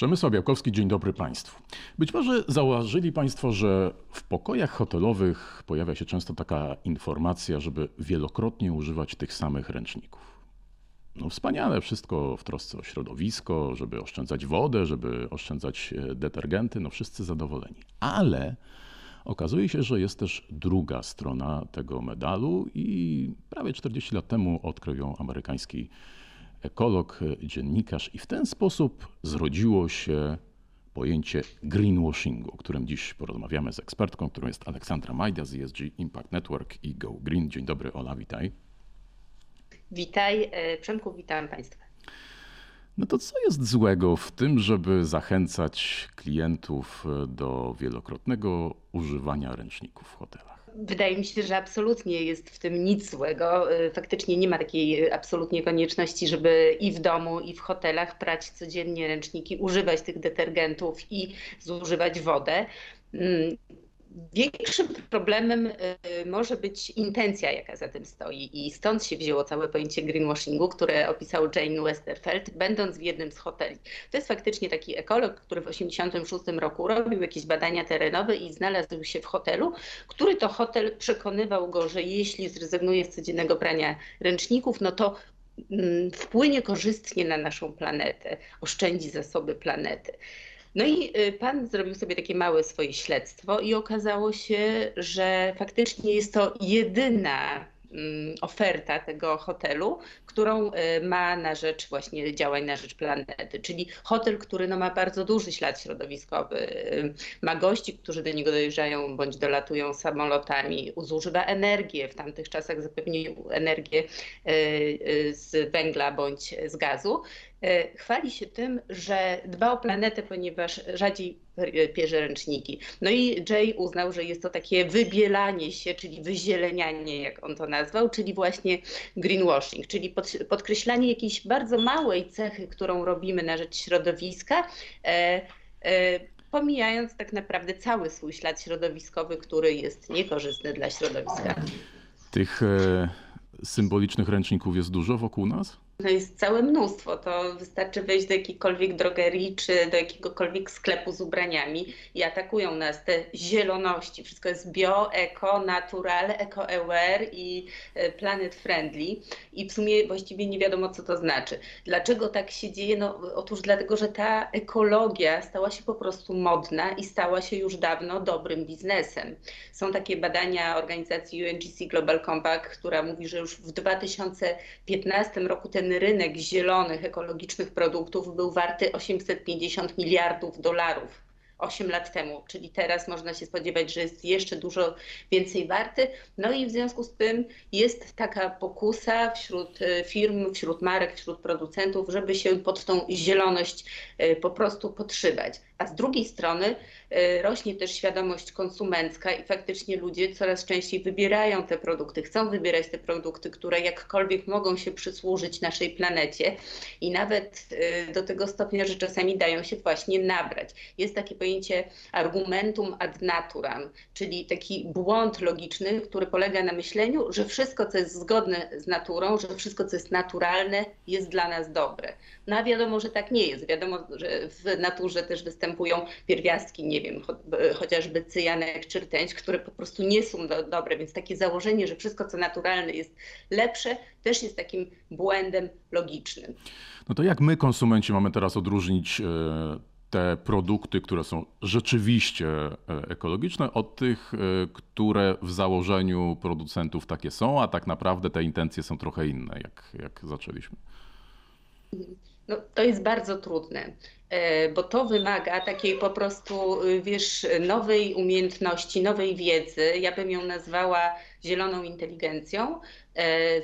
Przemysław Białkowski, dzień dobry Państwu. Być może zauważyli Państwo, że w pokojach hotelowych pojawia się często taka informacja, żeby wielokrotnie używać tych samych ręczników. No wspaniale, wszystko w trosce o środowisko, żeby oszczędzać wodę, żeby oszczędzać e, detergenty, no wszyscy zadowoleni. Ale okazuje się, że jest też druga strona tego medalu i prawie 40 lat temu odkrył ją amerykański ekolog, dziennikarz i w ten sposób zrodziło się pojęcie greenwashingu, o którym dziś porozmawiamy z ekspertką, którą jest Aleksandra Majda z ESG Impact Network i Go Green. Dzień dobry, Ola, witaj. Witaj, e, Przemku, witam Państwa. No to co jest złego w tym, żeby zachęcać klientów do wielokrotnego używania ręczników w hotelach? Wydaje mi się, że absolutnie jest w tym nic złego. Y, faktycznie nie ma takiej absolutnie konieczności, żeby i w domu, i w hotelach prać codziennie ręczniki, używać tych detergentów i zużywać wodę. Większym problemem y, może być intencja, jaka za tym stoi, i stąd się wzięło całe pojęcie greenwashingu, które opisał Jane Westerfeld, będąc w jednym z hoteli. To jest faktycznie taki ekolog, który w 1986 roku robił jakieś badania terenowe i znalazł się w hotelu, który to hotel przekonywał go, że jeśli zrezygnuje z codziennego prania ręczników, no to mm, wpłynie korzystnie na naszą planetę, oszczędzi zasoby planety. No i y, pan zrobił sobie takie małe swoje śledztwo i okazało się, że faktycznie jest to jedyna mm, oferta tego hotelu, którą y, ma na rzecz właśnie działań na rzecz planety, czyli hotel, który no, ma bardzo duży ślad środowiskowy, y, ma gości, którzy do niego dojeżdżają bądź dolatują samolotami, zużywa energię, w tamtych czasach zapewnił energię z węgla bądź z gazu chwali się tym, że dba o planetę, ponieważ rzadziej pierze ręczniki. No i Jay uznał, że jest to takie wybielanie się, czyli wyzielenianie, jak on to nazwał, czyli właśnie greenwashing, czyli pod, podkreślanie jakiejś bardzo małej cechy, którą robimy na rzecz środowiska. E, e, pomijając tak naprawdę cały swój ślad środowiskowy, który jest niekorzystny dla środowiska. Tych e, symbolicznych ręczników jest dużo wokół nas? No jest całe mnóstwo. To wystarczy wejść do jakiejkolwiek drogerii czy do jakiegokolwiek sklepu z ubraniami i atakują nas te zieloności. Wszystko jest bio, eko, natural, eco-aware i e, planet friendly. I w sumie właściwie nie wiadomo, co to znaczy. Dlaczego tak się dzieje? No, otóż dlatego, że ta ekologia stała się po prostu modna i stała się już dawno dobrym biznesem. Są takie badania organizacji UNGC Global Compact, która mówi, że już w 2015 roku ten rynek zielonych, ekologicznych produktów był warty 850 miliardów dolarów. 8 lat temu, czyli teraz można się spodziewać, że jest jeszcze dużo więcej warty. No i w związku z tym jest taka pokusa wśród e, firm, wśród marek, wśród producentów, żeby się pod tą zieloność e, po prostu podszywać. A z drugiej strony rośnie też świadomość konsumencka i faktycznie ludzie coraz częściej wybierają te produkty, chcą wybierać te produkty, które jakkolwiek mogą się przysłużyć naszej planecie i nawet do tego stopnia, że czasami dają się właśnie nabrać. Jest takie pojęcie pojęcie argumentum ad naturam, czyli taki błąd logiczny, który polega na myśleniu, że wszystko, co jest zgodne z naturą, że wszystko, co jest naturalne, jest dla nas dobre. No a wiadomo, że tak nie jest. Wiadomo, że w naturze też występują pierwiastki, nie wiem, cho chociażby cyjanek czy rtęć, które po prostu nie są do, dobre, więc takie założenie, że wszystko, co naturalne jest lepsze, też jest takim błędem logicznym. No to jak my, konsumenci, mamy teraz odróżnić e, te produkty, które są rzeczywiście e, ekologiczne, od tych, e, które w założeniu producentów takie są, a tak naprawdę te intencje są trochę inne, jak, jak zaczęliśmy. No, to jest bardzo trudne, e, bo to wymaga takiej po prostu, wiesz, nowej umiejętności, nowej wiedzy. Ja bym ją nazwała zieloną inteligencją.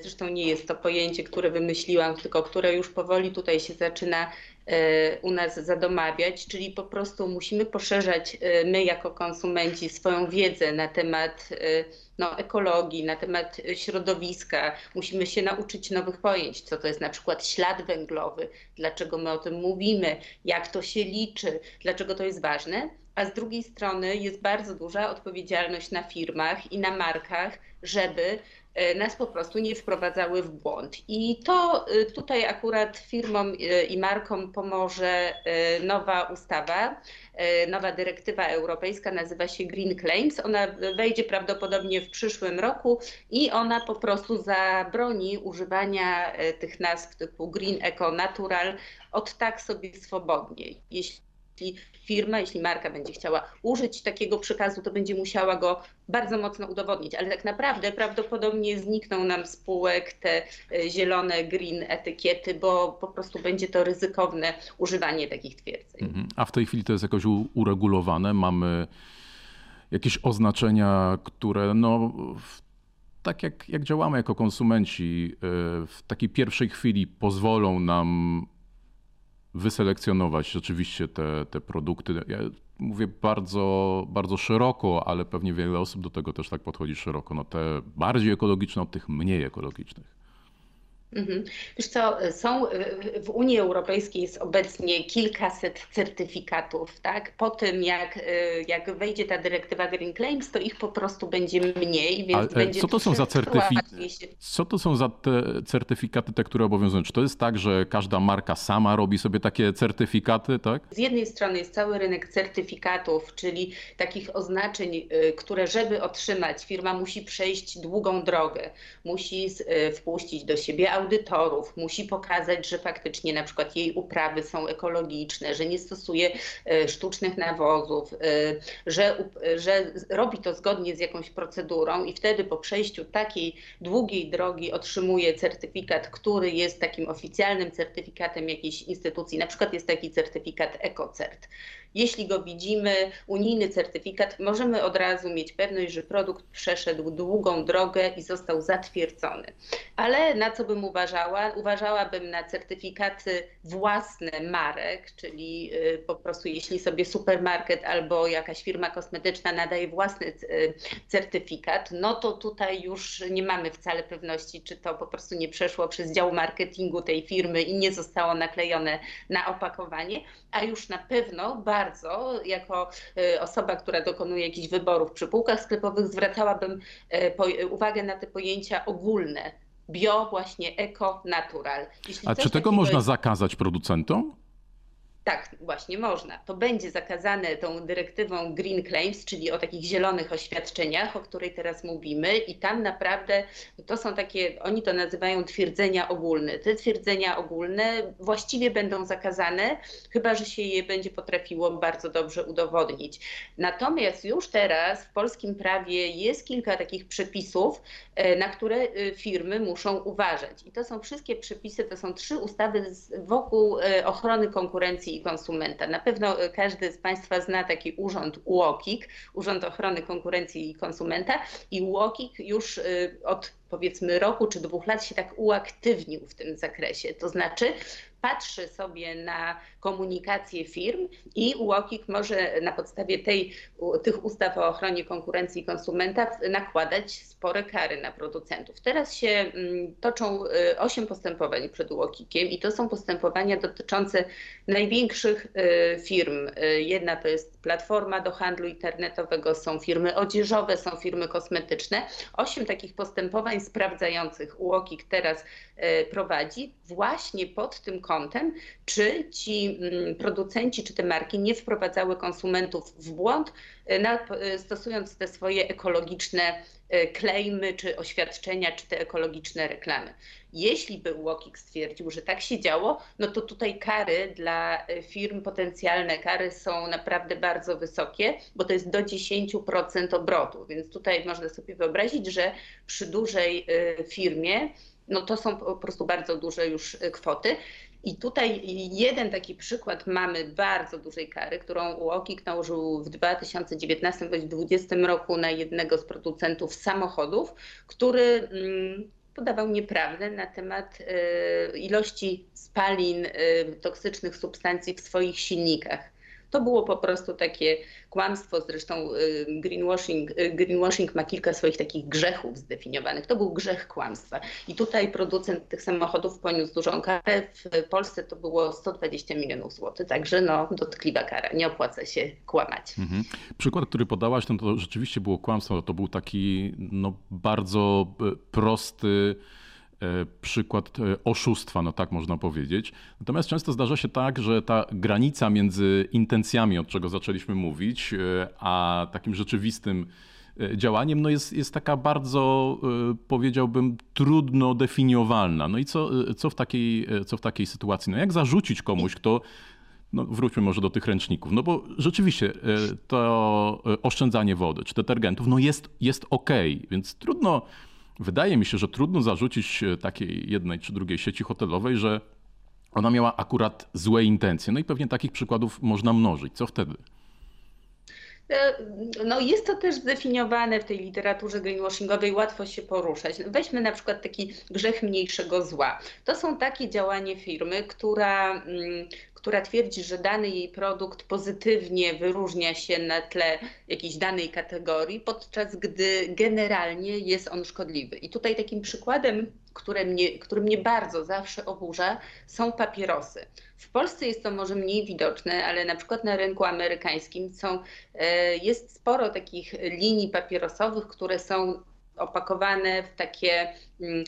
Zresztą nie jest to pojęcie, które wymyśliłam, tylko które już powoli tutaj się zaczyna E, u nas zadomawiać, czyli po prostu musimy poszerzać e, my jako konsumenci swoją wiedzę na temat e, no, ekologii, na temat środowiska. Musimy się nauczyć nowych pojęć, co to jest na przykład ślad węglowy, dlaczego my o tym mówimy, jak to się liczy, dlaczego to jest ważne. A z drugiej strony jest bardzo duża odpowiedzialność na firmach i na markach, żeby nas po prostu nie wprowadzały w błąd. I to tutaj akurat firmom i markom pomoże nowa ustawa, nowa dyrektywa europejska, nazywa się Green Claims. Ona wejdzie prawdopodobnie w przyszłym roku i ona po prostu zabroni używania tych nazw typu Green Eco Natural od tak sobie swobodnie. Jeśli jeśli firma, jeśli marka będzie chciała użyć takiego przekazu, to będzie musiała go bardzo mocno udowodnić, ale tak naprawdę prawdopodobnie znikną nam spółek te e, zielone green etykiety, bo po prostu będzie to ryzykowne używanie takich twierdzeń. Mhm. A w tej chwili to jest jakoś uregulowane? Mamy jakieś oznaczenia, które no, tak jak, jak działamy jako konsumenci, e, w takiej pierwszej chwili pozwolą nam wyselekcjonować rzeczywiście te, te produkty. Ja mówię bardzo, bardzo szeroko, ale pewnie wiele osób do tego też tak podchodzi szeroko. No te bardziej ekologiczne od tych mniej ekologicznych. Mhm. Wiesz co, są w Unii Europejskiej jest obecnie kilkaset certyfikatów, tak? Po tym jak, jak wejdzie ta dyrektywa Green Claims, to ich po prostu będzie mniej, więc Ale będzie co to są za certyfikaty? Co to są za te certyfikaty, te, które obowiązują? Czy to jest tak, że każda marka sama robi sobie takie certyfikaty, tak? Z jednej strony jest cały rynek certyfikatów, czyli takich oznaczeń, y, które żeby otrzymać, firma musi przejść długą drogę, musi y, wpuścić do siebie audytorów, musi pokazać, że faktycznie na przykład jej uprawy są ekologiczne, że nie stosuje e, sztucznych nawozów, e, że, że robi to zgodnie z jakąś procedurą i wtedy po przejściu takiej długiej drogi otrzymuje certyfikat, który jest takim oficjalnym certyfikatem jakiejś instytucji. Na przykład jest taki certyfikat EcoCert. Jeśli go widzimy, unijny certyfikat, możemy od razu mieć pewność, że produkt przeszedł długą drogę i został zatwierdzony. Ale na co bym uważała? Uważałabym na certyfikaty własne marek, czyli y, po prostu jeśli sobie supermarket albo jakaś firma kosmetyczna nadaje własny y, certyfikat, no to tutaj już nie mamy wcale pewności, czy to po prostu nie przeszło przez dział marketingu tej firmy i nie zostało naklejone na opakowanie, a już na pewno bardzo jako y, osoba, która dokonuje jakichś wyborów przy półkach sklepowych, zwracałabym uwagę na te pojęcia ogólne bio, właśnie eko, natural. Jeśli A czy tego można jest... zakazać producentom? Tak, właśnie można. To będzie zakazane tą dyrektywą Green Claims, czyli o takich zielonych oświadczeniach, o której teraz mówimy, i tam naprawdę to są takie, oni to nazywają twierdzenia ogólne. Te twierdzenia ogólne właściwie będą zakazane, chyba że się je będzie potrafiło bardzo dobrze udowodnić. Natomiast już teraz w polskim prawie jest kilka takich przepisów, e, na które e, firmy muszą uważać. I to są wszystkie przepisy, to są trzy ustawy wokół e, ochrony konkurencji i konsumenta. Na pewno e, każdy z Państwa zna taki urząd UOKiK, Urząd Ochrony Konkurencji i Konsumenta i UOKiK już e, od powiedzmy roku czy dwóch lat się tak uaktywnił w tym zakresie. To znaczy patrzy sobie na komunikację firm i UOKiK może na podstawie tej, tych ustaw o ochronie konkurencji konsumenta nakładać spore kary na producentów. Teraz się mm, toczą y, osiem postępowań przed UOKikiem i to są postępowania dotyczące największych y, firm. Y, jedna to jest platforma do handlu internetowego, są firmy odzieżowe, są firmy kosmetyczne. Osiem takich postępowań sprawdzających UOKiK teraz prowadzi właśnie pod tym kątem, czy ci mm, producenci, czy te marki nie wprowadzały konsumentów w błąd, e, e, stosując te swoje ekologiczne klejmy, czy oświadczenia, czy te ekologiczne reklamy. Jeśli by UOKiK stwierdził, że tak się działo, no to tutaj kary dla firm, potencjalne kary są naprawdę bardzo wysokie, bo to jest do 10% obrotu. Więc tutaj można sobie wyobrazić, że przy dużej firmie no to są po prostu bardzo duże już kwoty. I tutaj jeden taki przykład mamy bardzo dużej kary, którą UOKiK nałożył w 2019 bądź 2020 roku na jednego z producentów samochodów, który mm, podawał nieprawdę na temat e, ilości spalin e, toksycznych substancji w swoich silnikach. To było po prostu takie kłamstwo, zresztą y, greenwashing, y, greenwashing ma kilka swoich takich grzechów zdefiniowanych. To był grzech kłamstwa. I tutaj producent tych samochodów poniósł dużą karę. W Polsce to było 120 milionów złotych, także no dotkliwa kara. Nie opłaca się kłamać. Mhm. Przykład, który podałaś, no to rzeczywiście było kłamstwo. To był taki no, bardzo e, prosty przykład e, oszustwa, no tak można powiedzieć. Natomiast często zdarza się tak, że ta granica między intencjami, od czego zaczęliśmy mówić, e, a takim rzeczywistym działaniem, no jest, jest taka bardzo, powiedziałbym, trudno definiowalna. No i co, co, w takiej, co w takiej sytuacji? No jak zarzucić komuś, kto no wróćmy może do tych ręczników. No bo rzeczywiście to oszczędzanie wody czy detergentów no jest, jest ok, więc trudno Wydaje mi się, że trudno zarzucić e, takiej jednej czy drugiej sieci hotelowej, że ona miała akurat złe intencje. No i pewnie takich przykładów można mnożyć. Co wtedy? No jest to też zdefiniowane w tej literaturze greenwashingowej, łatwo się poruszać. Weźmy na przykład taki grzech mniejszego zła. To są takie działanie firmy, która, mm, która twierdzi, że dany jej produkt pozytywnie wyróżnia się na tle jakiejś danej kategorii, podczas gdy generalnie jest on szkodliwy. I tutaj takim przykładem, które mnie, który mnie bardzo zawsze oburza, są papierosy. W Polsce jest to może mniej widoczne, ale na przykład na rynku amerykańskim są, e, jest sporo takich linii papierosowych, które są opakowane w takie mm,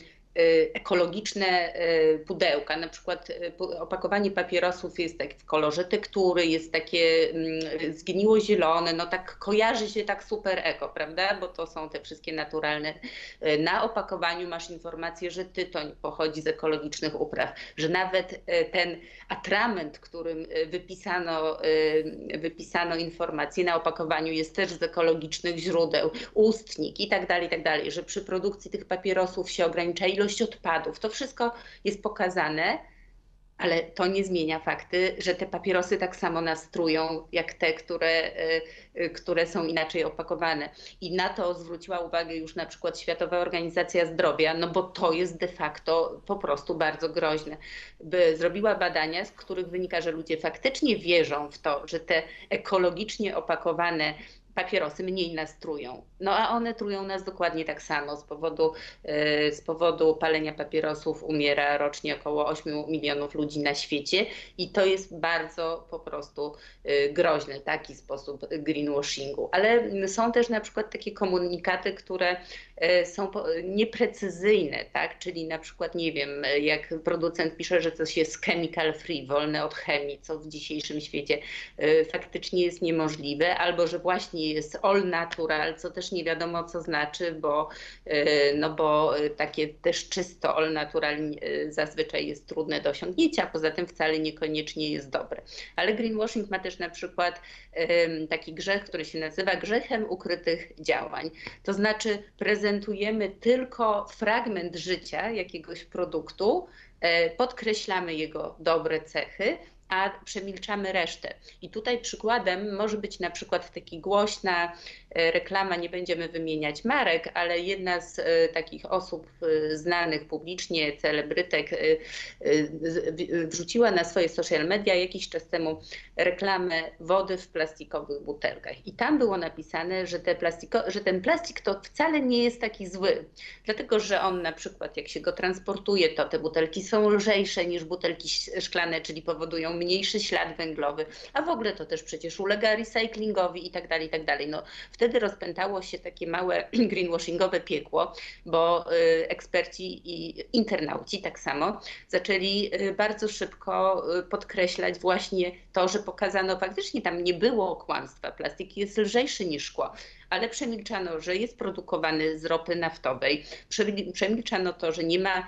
ekologiczne y, pudełka. Na przykład y, opakowanie papierosów jest tak w kolorze tektury, jest takie mm, zgniło zielone, no tak kojarzy się tak super eko, prawda? Bo to są te wszystkie naturalne. Na opakowaniu masz informację, że tytoń pochodzi z ekologicznych upraw, że nawet ten atrament, którym wypisano, wypisano informację na opakowaniu jest też z ekologicznych źródeł, ustnik i tak dalej, i tak dalej, że przy produkcji tych papierosów się ogranicza ilość odpadów. To wszystko jest pokazane, ale to nie zmienia fakty, że te papierosy tak samo nastrują jak te, które, y, y, które są inaczej opakowane. I na to zwróciła uwagę już na przykład Światowa Organizacja Zdrowia, no bo to jest de facto po prostu bardzo groźne. By zrobiła badania, z których wynika, że ludzie faktycznie wierzą w to, że te ekologicznie opakowane papierosy mniej nas trują. No a one trują nas dokładnie tak samo. Z powodu, e, z powodu palenia papierosów umiera rocznie około 8 milionów ludzi na świecie i to jest bardzo po prostu e, groźny taki sposób greenwashingu. Ale są też na przykład takie komunikaty, które e, są nieprecyzyjne, tak? Czyli na przykład, nie wiem, jak producent pisze, że coś jest chemical free, wolne od chemii, co w dzisiejszym świecie faktycznie jest niemożliwe, albo że właśnie jest all natural, co też nie wiadomo co znaczy, bo, e, no bo e, takie też czysto all natural e, zazwyczaj jest trudne do osiągnięcia, poza tym wcale niekoniecznie jest dobre. Ale greenwashing ma też na przykład taki grzech, który się nazywa grzechem ukrytych działań. To znaczy prezentujemy tylko fragment życia jakiegoś produktu, podkreślamy jego dobre cechy, a przemilczamy resztę. I tutaj przykładem może być na przykład taki głośna e, reklama, nie będziemy wymieniać marek, ale jedna z e, takich osób e, znanych publicznie, celebrytek, wrzuciła na swoje social media jakiś czas temu reklamę wody w plastikowych butelkach. I tam było napisane, że, te plastiko, że ten plastik to wcale nie jest taki zły, dlatego że on na przykład jak się go transportuje, to te butelki są lżejsze niż butelki szklane, czyli powodują mniejszy ślad węglowy, a w ogóle to też przecież ulega recyklingowi i tak dalej, i tak dalej. No, wtedy rozpętało się takie małe greenwashingowe piekło, bo y, eksperci i internauci tak samo zaczęli y, bardzo szybko y, podkreślać właśnie to, że pokazano faktycznie tam nie było kłamstwa. Plastik jest lżejszy niż szkło ale przemilczano, że jest produkowany z ropy naftowej. Przemilczano to, że nie ma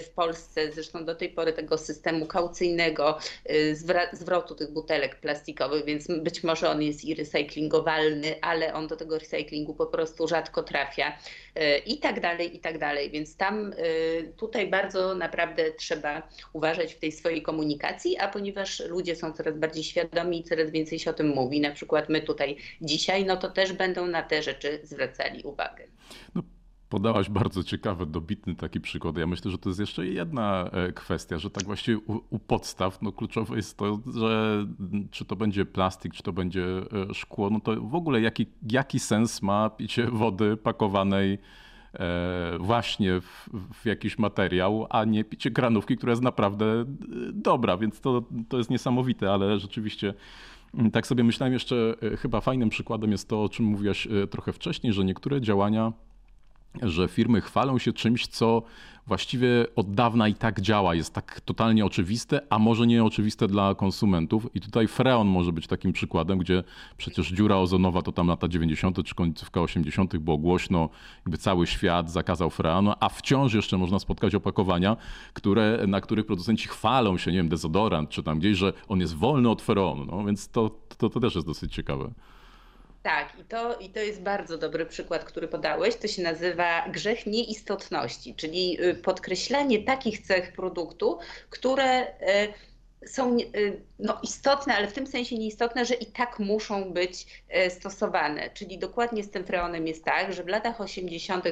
w Polsce, zresztą do tej pory tego systemu kaucyjnego e, zwrotu tych butelek plastikowych, więc być może on jest i recyklingowalny, ale on do tego recyklingu po prostu rzadko trafia e, i tak dalej, i tak dalej. Więc tam tutaj bardzo naprawdę trzeba uważać w tej swojej komunikacji, a ponieważ ludzie są coraz bardziej świadomi i coraz więcej się o tym mówi, na przykład my tutaj dzisiaj, no to też będą na te rzeczy zwracali uwagę. No, Podałaś bardzo ciekawy, dobitny taki przykład. Ja myślę, że to jest jeszcze jedna e, kwestia, że tak właściwie u, u, podstaw no kluczowe jest to, że czy to będzie plastik, czy to będzie e, szkło, no to w ogóle jaki, jaki sens ma picie wody pakowanej e, właśnie w, w, jakiś materiał, a nie picie kranówki, która jest naprawdę dobra, więc to, to jest niesamowite, ale rzeczywiście mm, tak sobie myślałem jeszcze, chyba fajnym przykładem jest to, o czym mówiłaś trochę wcześniej, że niektóre działania że firmy chwalą się czymś, co właściwie od dawna i tak działa, jest tak totalnie oczywiste, a może nie oczywiste dla konsumentów. I tutaj Freon może być takim przykładem, gdzie przecież dziura ozonowa to tam lata 90. czy końcówka 80. było głośno, jakby cały świat zakazał Freonu, a wciąż jeszcze można spotkać opakowania, które, na których producenci chwalą się, nie wiem, dezodorant czy tam gdzieś, że on jest wolny od Freonu. No, więc to, to, to też jest dosyć ciekawe. Tak, i to, i to jest bardzo dobry przykład, który podałeś. To się nazywa grzech nieistotności, czyli y, podkreślanie takich cech produktu, które y, są y, no, istotne, ale w tym sensie nieistotne, że i tak muszą być stosowane. Czyli dokładnie z tym freonem jest tak, że w latach 80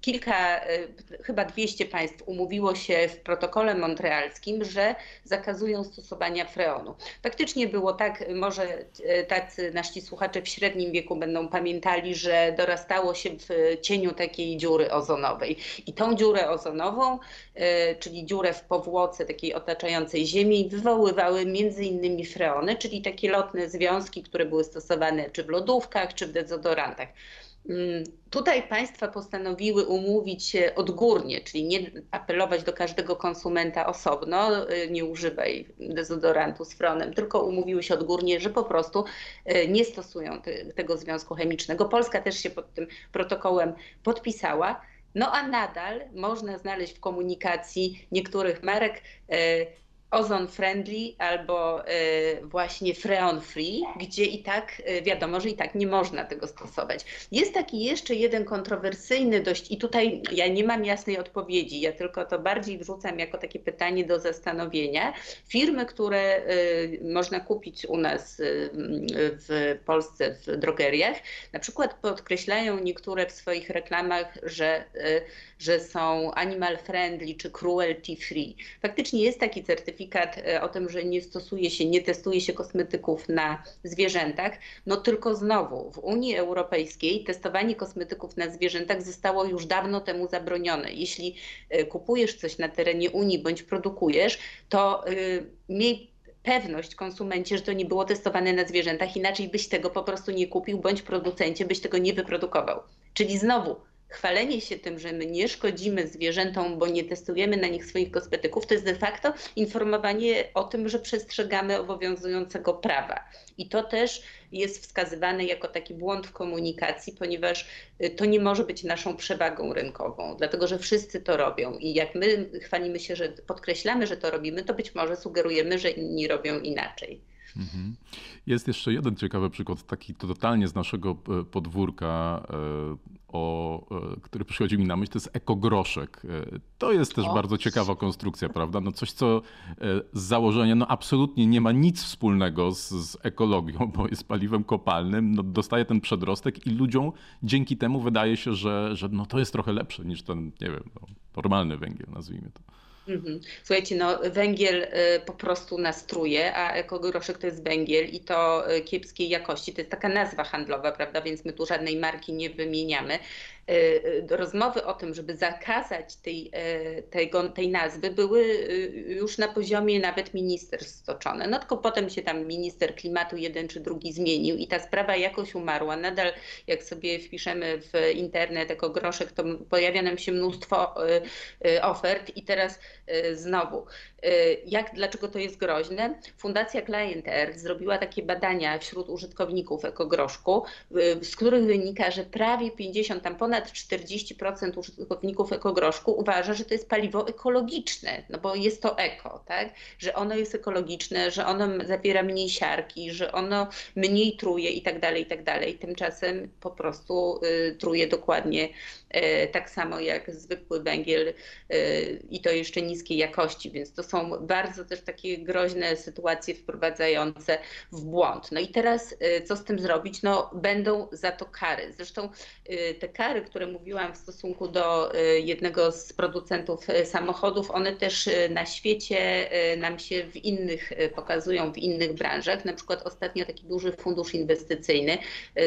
kilka, e, chyba 200 państw umówiło się w protokole montrealskim, że zakazują stosowania freonu. Faktycznie było tak, może e, tacy nasi słuchacze w średnim wieku będą pamiętali, że dorastało się w cieniu takiej dziury ozonowej. I tą dziurę ozonową, e, czyli dziurę w powłoce takiej otaczającej Ziemię, wywoływały między innymi freony, czyli takie lotne związki, które były stosowane czy w lodówkach, czy w dezodorantach. Mm, tutaj państwa postanowiły umówić się odgórnie, czyli nie apelować do każdego konsumenta osobno, y, nie używaj dezodorantu z fronem, tylko umówiły się odgórnie, że po prostu y, nie stosują te, tego związku chemicznego. Polska też się pod tym protokołem podpisała. No a nadal można znaleźć w komunikacji niektórych marek y, ozon friendly albo y, właśnie freon free, gdzie i tak y, wiadomo, że i tak nie można tego stosować. Jest taki jeszcze jeden kontrowersyjny dość i tutaj ja nie mam jasnej odpowiedzi, ja tylko to bardziej wrzucam jako takie pytanie do zastanowienia. Firmy, które y, można kupić u nas w Polsce w drogeriach, na przykład podkreślają niektóre w swoich reklamach, że, że są animal friendly czy cruelty free. Faktycznie jest taki certyfikat certyfikat e, o tym, że nie stosuje się, nie testuje się kosmetyków na zwierzętach, no tylko znowu w Unii Europejskiej testowanie kosmetyków na zwierzętach zostało już dawno temu zabronione. Jeśli e, kupujesz coś na terenie Unii bądź produkujesz, to e, miej pewność konsumencie, że to nie było testowane na zwierzętach, inaczej byś tego po prostu nie kupił, bądź producencie byś tego nie wyprodukował. Czyli znowu chwalenie się tym, że my nie szkodzimy zwierzętom, bo nie testujemy na nich swoich kosmetyków, to jest de facto informowanie o tym, że przestrzegamy obowiązującego prawa. I to też jest wskazywane jako taki błąd w komunikacji, ponieważ y, to nie może być naszą przewagą rynkową, dlatego że wszyscy to robią. I jak my chwalimy się, że podkreślamy, że to robimy, to być może sugerujemy, że inni robią inaczej. Mhm. Jest jeszcze jeden ciekawy przykład, taki totalnie z naszego e, podwórka, e, o, e, który przychodzi mi na myśl, to jest ekogroszek. To jest też o. bardzo ciekawa konstrukcja, prawda? No coś, co z założenia no absolutnie nie ma nic wspólnego z, z ekologią, bo jest paliwem kopalnym, no dostaje ten przedrostek i ludziom dzięki temu wydaje się, że, że no to jest trochę lepsze niż ten, nie wiem, no, normalny węgiel, nazwijmy to. Mhm. Słuchajcie, no węgiel y, po prostu nastruje, a ekogroszek to jest węgiel i to y, kiepskiej jakości. To jest taka nazwa handlowa, prawda? Więc my tu żadnej marki nie wymieniamy. Y, rozmowy o tym, żeby zakazać tej, tego, tej nazwy, były już na poziomie nawet ministerstw stoczone. No tylko potem się tam minister klimatu jeden czy drugi zmienił i ta sprawa jakoś umarła. Nadal jak sobie wpiszemy w internet jako groszek, to pojawia nam się mnóstwo ofert i teraz znowu, jak, dlaczego to jest groźne? Fundacja Client Earth zrobiła takie badania wśród użytkowników ekogroszku, z których wynika, że prawie 50, tam ponad 40% użytkowników ekogroszku uważa, że to jest paliwo ekologiczne, no bo jest to eko, tak? Że ono jest ekologiczne, że ono zawiera mniej siarki, że ono mniej truje i tak dalej, i tak dalej. Tymczasem po prostu truje dokładnie tak samo jak zwykły węgiel i to jeszcze niskiej jakości, więc to są bardzo też takie groźne sytuacje wprowadzające w błąd. No i teraz y, co z tym zrobić? No będą za to kary. Zresztą y, te kary, które mówiłam w stosunku do jednego z producentów samochodów, one też na świecie nam się w innych pokazują, w innych branżach. Na przykład ostatnio taki duży fundusz inwestycyjny,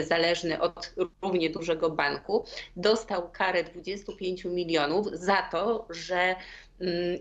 zależny od równie dużego banku, dostał karę 25 milionów za to, że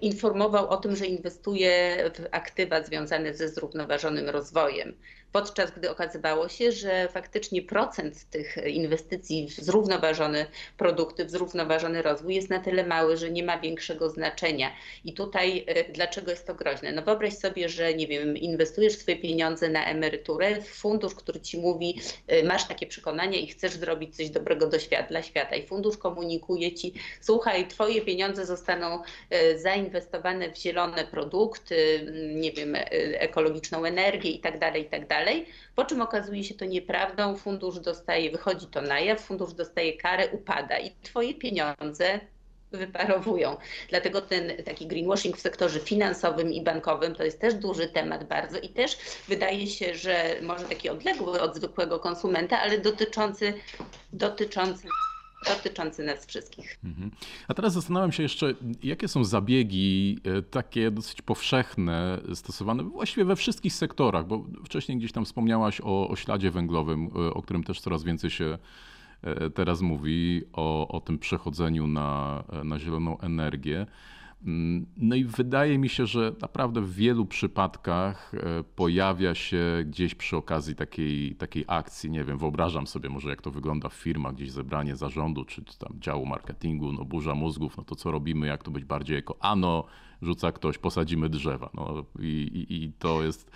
informował o tym, że inwestuje w aktywa związane ze zrównoważonym rozwojem podczas gdy okazywało się, że faktycznie procent tych inwestycji w zrównoważone produkty, w zrównoważony rozwój jest na tyle mały, że nie ma większego znaczenia. I tutaj e, dlaczego jest to groźne? No wyobraź sobie, że nie wiem, inwestujesz swoje pieniądze na emeryturę w fundusz, który ci mówi, e, masz takie przekonania i chcesz zrobić coś dobrego do świata, dla świata i fundusz komunikuje ci, słuchaj, twoje pieniądze zostaną e, zainwestowane w zielone produkty, nie wiem, ekologiczną energię i tak dalej, i tak po czym okazuje się to nieprawdą, fundusz dostaje, wychodzi to na jaw, fundusz dostaje karę, upada i twoje pieniądze wyparowują. Dlatego ten taki greenwashing w sektorze finansowym i bankowym to jest też duży temat bardzo i też wydaje się, że może taki odległy od zwykłego konsumenta, ale dotyczący, dotyczący dotyczący nas wszystkich. Mhm. A teraz zastanawiam się jeszcze, jakie są zabiegi e, takie dosyć powszechne, stosowane właściwie we wszystkich sektorach, bo wcześniej gdzieś tam wspomniałaś o, o śladzie węglowym, e, o którym też coraz więcej się e, teraz mówi, o, o tym przechodzeniu na, na zieloną energię. Mm, no i wydaje mi się, że naprawdę w wielu przypadkach e, pojawia się gdzieś przy okazji takiej, takiej akcji, nie wiem, wyobrażam sobie może jak to wygląda w firmach, gdzieś zebranie zarządu czy tam działu marketingu, no burza mózgów, no to co robimy, jak to być bardziej jako ano, rzuca ktoś, posadzimy drzewa. No i, i, i to jest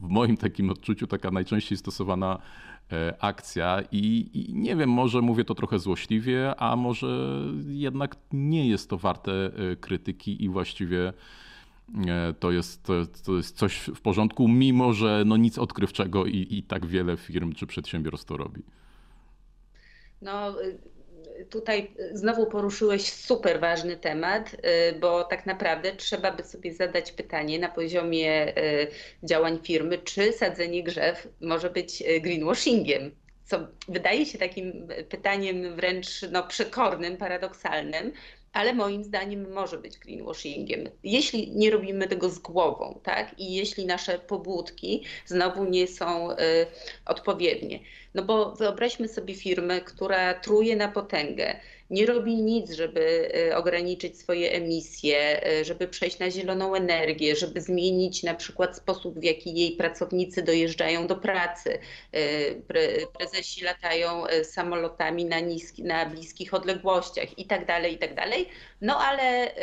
w moim takim odczuciu taka najczęściej stosowana E, akcja i, i, nie wiem, może mówię to trochę złośliwie, a może jednak nie jest to warte e, krytyki i właściwie e, to jest, to, jest coś w porządku, mimo że no nic odkrywczego i, i tak wiele firm czy przedsiębiorstw to robi. No, y, tutaj znowu poruszyłeś super ważny temat, y, bo tak naprawdę trzeba by sobie zadać pytanie na poziomie y, działań firmy, czy sadzenie drzew może być y, greenwashingiem. Co wydaje się takim pytaniem wręcz no, przekornym, paradoksalnym, ale moim zdaniem może być greenwashingiem. Jeśli nie robimy tego z głową, tak? I jeśli nasze pobudki znowu nie są y, odpowiednie. No bo wyobraźmy sobie firmę, która truje na potęgę, nie robi nic, żeby y, ograniczyć swoje emisje, y, żeby przejść na zieloną energię, żeby zmienić na przykład sposób, w jaki jej pracownicy dojeżdżają do pracy. Y, prezesi latają samolotami na, niski, na bliskich odległościach i tak dalej, i tak dalej. No ale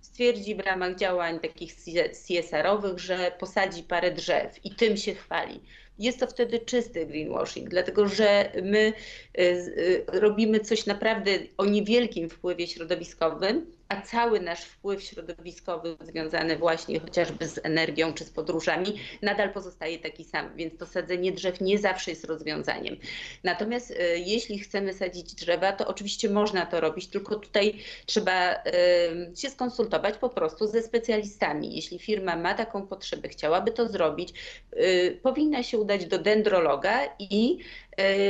stwierdzi w ramach działań takich CSR-owych, że posadzi parę drzew i tym się chwali jest to wtedy czysty greenwashing, dlatego że my y, y, robimy coś naprawdę o niewielkim wpływie środowiskowym, a cały nasz wpływ środowiskowy związany właśnie chociażby z energią czy z podróżami nadal pozostaje taki sam, więc to sadzenie drzew nie zawsze jest rozwiązaniem. Natomiast y, jeśli chcemy sadzić drzewa, to oczywiście można to robić, tylko tutaj trzeba y, się skonsultować po prostu ze specjalistami. Jeśli firma ma taką potrzebę, chciałaby to zrobić, y, powinna się udać do dendrologa i E,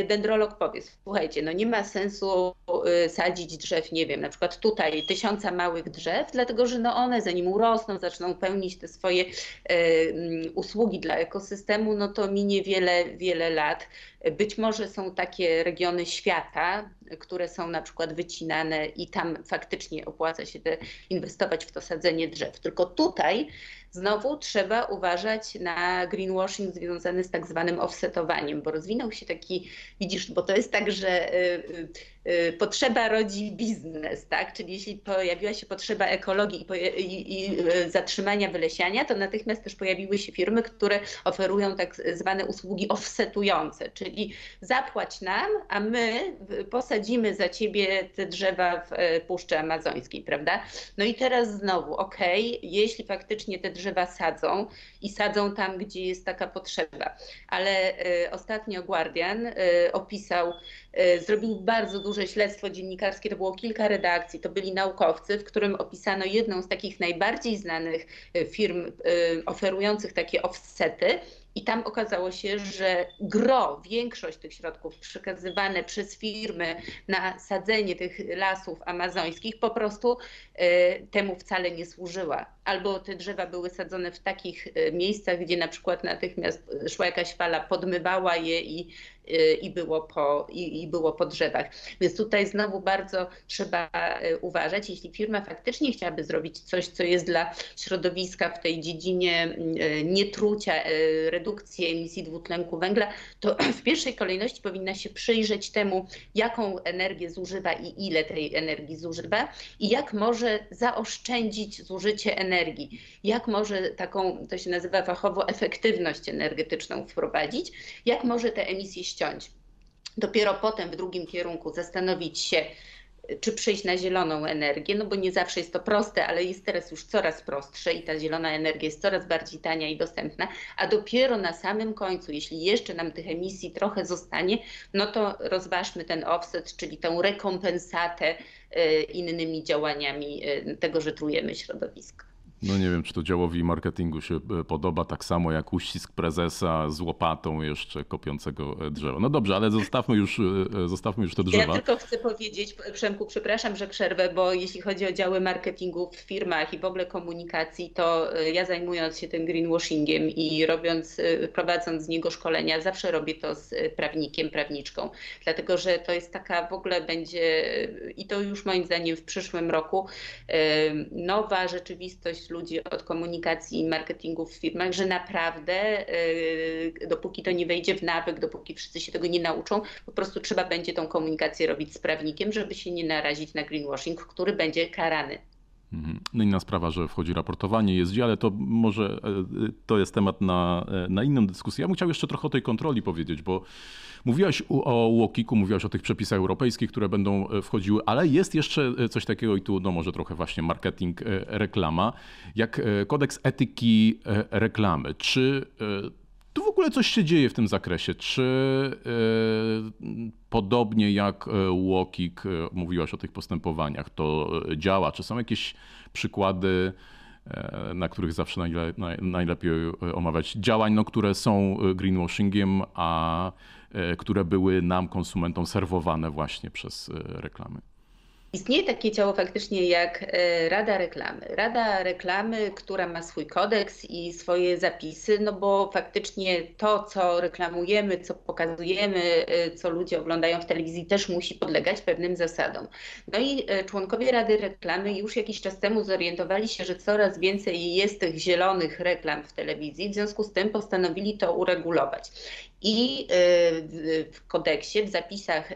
dendrolog powie, słuchajcie, no nie ma sensu e, sadzić drzew, nie wiem, na przykład tutaj tysiąca małych drzew, dlatego że no one zanim urosną, zaczną pełnić te swoje e, usługi dla ekosystemu, no to minie wiele, wiele lat. Być może są takie regiony świata, które są na przykład wycinane i tam faktycznie opłaca się inwestować w to sadzenie drzew. Tylko tutaj Znowu trzeba uważać na greenwashing związany z tak zwanym offsetowaniem, bo rozwinął się taki, widzisz, bo to jest tak, że y, Y, potrzeba rodzi biznes, tak? Czyli jeśli pojawiła się potrzeba ekologii i, i, y, zatrzymania wylesiania, to natychmiast też pojawiły się firmy, które oferują tak zwane usługi offsetujące, czyli zapłać nam, a my posadzimy za ciebie te drzewa w e, Puszczy Amazońskiej, prawda? No i teraz znowu, okej, okay, jeśli faktycznie te drzewa sadzą i sadzą tam, gdzie jest taka potrzeba, ale y, ostatnio Guardian opisał, zrobił bardzo duże śledztwo dziennikarskie, to było kilka redakcji, to byli naukowcy, w którym opisano jedną z takich najbardziej znanych e, firm e, oferujących takie offsety I tam okazało się, że gro, większość tych środków przekazywane przez firmy na sadzenie tych lasów amazońskich po prostu temu wcale nie służyła. Albo te drzewa były sadzone w takich miejscach, gdzie na przykład natychmiast szła jakaś fala, podmywała je i Y, i było, po, i, i było po drzewach. Więc tutaj znowu bardzo trzeba y, uważać, jeśli firma faktycznie chciałaby zrobić coś, co jest dla środowiska w tej dziedzinie y, nietrucia, redukcji emisji dwutlenku węgla, to w pierwszej kolejności powinna się przyjrzeć temu, jaką energię zużywa i ile tej energii zużywa i jak może zaoszczędzić zużycie energii, jak może taką, to się nazywa fachowo, efektywność energetyczną wprowadzić, jak może te emisje ściąć. Dopiero potem w drugim kierunku zastanowić się, czy przejść na zieloną energię, no bo nie zawsze jest to proste, ale jest teraz już coraz prostsze i ta zielona energia jest coraz bardziej tania i dostępna, a dopiero na samym końcu, jeśli jeszcze nam tych emisji trochę zostanie, no to rozważmy ten offset, czyli tę rekompensatę e, innymi działaniami e, tego, że trujemy środowisko. No nie wiem, czy to działowi marketingu się e, podoba, tak samo jak uścisk prezesa z łopatą jeszcze kopiącego e, drzewo. No dobrze, ale zostawmy już, e, zostawmy już te drzewa. Ja tylko chcę powiedzieć, Przemku, przepraszam, że przerwę, bo jeśli chodzi o działy marketingu w firmach i w ogóle komunikacji, to ja zajmując się tym greenwashingiem i robiąc, prowadząc z niego szkolenia, zawsze robię to z prawnikiem, prawniczką, dlatego że to jest taka w ogóle będzie, i to już moim zdaniem w przyszłym roku, nowa rzeczywistość ludzi od komunikacji i marketingu w firmach, że naprawdę y, dopóki to nie wejdzie w nawyk, dopóki wszyscy się tego nie nauczą, po prostu trzeba będzie tą komunikację robić z prawnikiem, żeby się nie narazić na greenwashing, który będzie karany. Mhm. No inna sprawa, że wchodzi raportowanie, jest ale to może e, to jest temat na, e, na inną dyskusję. Ja bym chciał jeszcze trochę o tej kontroli powiedzieć, bo mówiłaś o Łokiku, mówiłaś o tych przepisach europejskich, które będą e, wchodziły, ale jest jeszcze coś takiego i tu no może trochę właśnie marketing, reklama, jak kodeks etyki reklamy. Czy tu w ogóle coś się dzieje w tym zakresie? Czy yy, podobnie jak Łokik, yy, mówiłaś o tych postępowaniach, to działa? Czy są jakieś przykłady, na których zawsze najle, naj, najlepiej omawiać działań, no, które są greenwashingiem, a które były nam, konsumentom, serwowane właśnie przez reklamy? Istnieje takie ciało faktycznie jak e, Rada Reklamy. Rada Reklamy, która ma swój kodeks i swoje zapisy, no bo faktycznie to, co reklamujemy, co pokazujemy, e, co ludzie oglądają w telewizji, też musi podlegać pewnym zasadom. No i e, członkowie Rady Reklamy już jakiś czas temu zorientowali się, że coraz więcej jest tych zielonych reklam w telewizji, w związku z tym postanowili to uregulować. I w kodeksie, w zapisach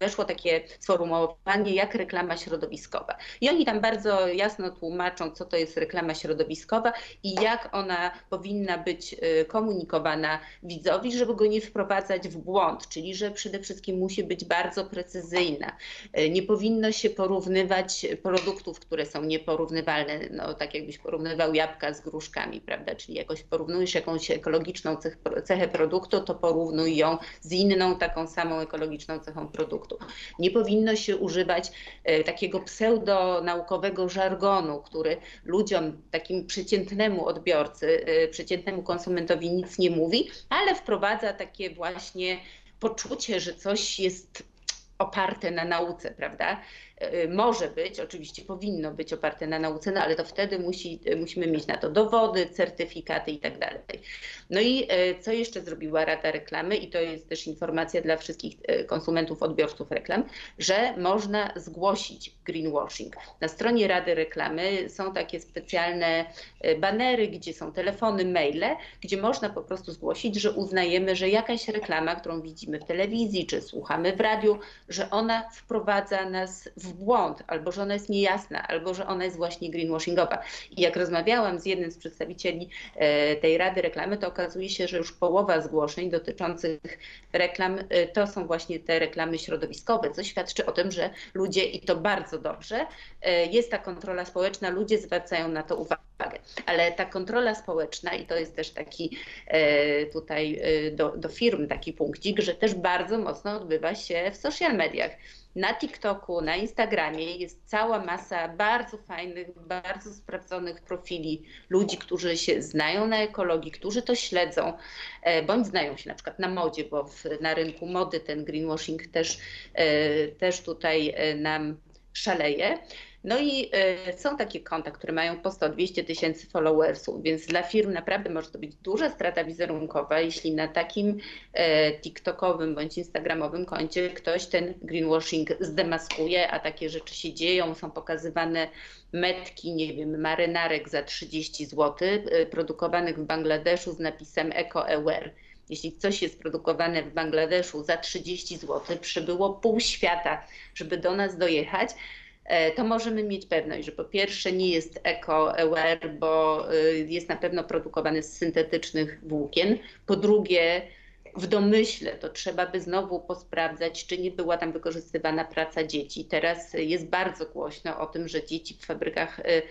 weszło takie sformułowanie jak reklama środowiskowa. I oni tam bardzo jasno tłumaczą, co to jest reklama środowiskowa i jak ona powinna być y, komunikowana widzowi, żeby go nie wprowadzać w błąd, czyli że przede wszystkim musi być bardzo precyzyjna. Y, nie powinno się porównywać produktów, które są nieporównywalne, no tak jakbyś porównywał jabłka z gruszkami, prawda? Czyli jakoś porównujesz jakąś ekologiczną cechę produktu, to porównuj ją z inną taką samą ekologiczną cechą produktu. Nie powinno się używać E, takiego pseudonaukowego żargonu, który ludziom, takim przeciętnemu odbiorcy, e, przeciętnemu konsumentowi nic nie mówi, ale wprowadza takie właśnie poczucie, że coś jest oparte na nauce, prawda? Y, może być, oczywiście powinno być oparte na nauce, no ale to wtedy musi, musimy mieć na to dowody, certyfikaty i tak dalej. No i y, co jeszcze zrobiła Rada Reklamy i to jest też informacja dla wszystkich konsumentów, odbiorców reklam, że można zgłosić greenwashing. Na stronie Rady Reklamy są takie specjalne banery, gdzie są telefony, maile, gdzie można po prostu zgłosić, że uznajemy, że jakaś reklama, którą widzimy w telewizji czy słuchamy w radiu, że ona wprowadza nas w błąd, albo że ona jest niejasna, albo że ona jest właśnie greenwashingowa. I jak rozmawiałam z jednym z przedstawicieli e, tej Rady Reklamy, to okazuje się, że już połowa zgłoszeń dotyczących reklam e, to są właśnie te reklamy środowiskowe, co świadczy o tym, że ludzie, i to bardzo dobrze, e, jest ta kontrola społeczna, ludzie zwracają na to uwagę. Ale ta kontrola społeczna, i to jest też taki tutaj do, do firm taki punkcik, że też bardzo mocno odbywa się w social mediach Na TikToku, na Instagramie jest cała masa bardzo fajnych, bardzo sprawdzonych profili ludzi, którzy się znają na ekologii, którzy to śledzą, e, bądź znają się na przykład na modzie, bo w, na rynku mody ten greenwashing też, e, też tutaj nam szaleje. No i e, są takie konta, które mają po 100-200 tysięcy followersów, więc dla firm naprawdę może to być duża strata wizerunkowa, jeśli na takim e, TikTokowym bądź Instagramowym koncie ktoś ten greenwashing zdemaskuje, a takie rzeczy się dzieją, są pokazywane metki, nie wiem, marynarek za 30 zł, e, produkowanych w Bangladeszu z napisem Eco-Aware. Jeśli coś jest produkowane w Bangladeszu za 30 zł, przybyło pół świata, żeby do nas dojechać, to możemy mieć pewność, że po pierwsze nie jest eco-aware, bo e, jest na pewno produkowany z syntetycznych włókien. Po drugie, w domyśle to trzeba by znowu posprawdzać, czy nie była tam wykorzystywana praca dzieci. Teraz jest bardzo głośno o tym, że dzieci w fabrykach e,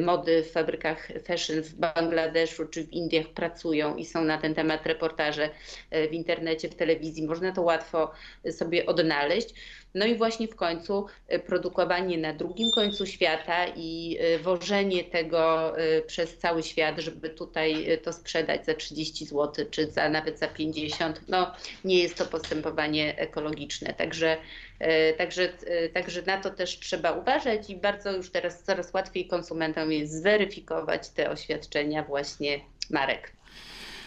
mody, w fabrykach fashion w Bangladeszu czy w Indiach pracują i są na ten temat reportaże w internecie, w telewizji. Można to łatwo sobie odnaleźć. No i właśnie w końcu e, produkowanie na drugim końcu świata i wożenie tego przez cały świat, żeby tutaj to sprzedać za 30 zł czy za nawet za 50, no nie jest to postępowanie ekologiczne. Także, także, także na to też trzeba uważać i bardzo już teraz coraz łatwiej konsumentom jest zweryfikować te oświadczenia właśnie marek.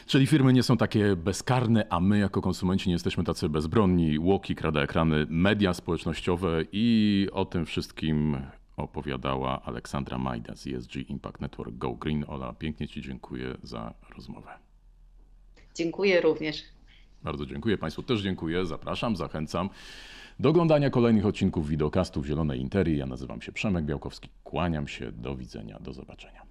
Czyli firmy nie są takie bezkarne, a my jako konsumenci nie jesteśmy tacy bezbronni. Łoki krada ekrany, media społecznościowe i o tym wszystkim opowiadała Aleksandra Majda z ESG Impact Network Go Green. Ola, pięknie Ci dziękuję za rozmowę. Dziękuję również. Bardzo dziękuję. Państwu też dziękuję. Zapraszam, zachęcam do oglądania kolejnych odcinków wideokastów Zielonej Interii. Ja nazywam się Przemek Białkowski. Kłaniam się. Do widzenia. Do zobaczenia.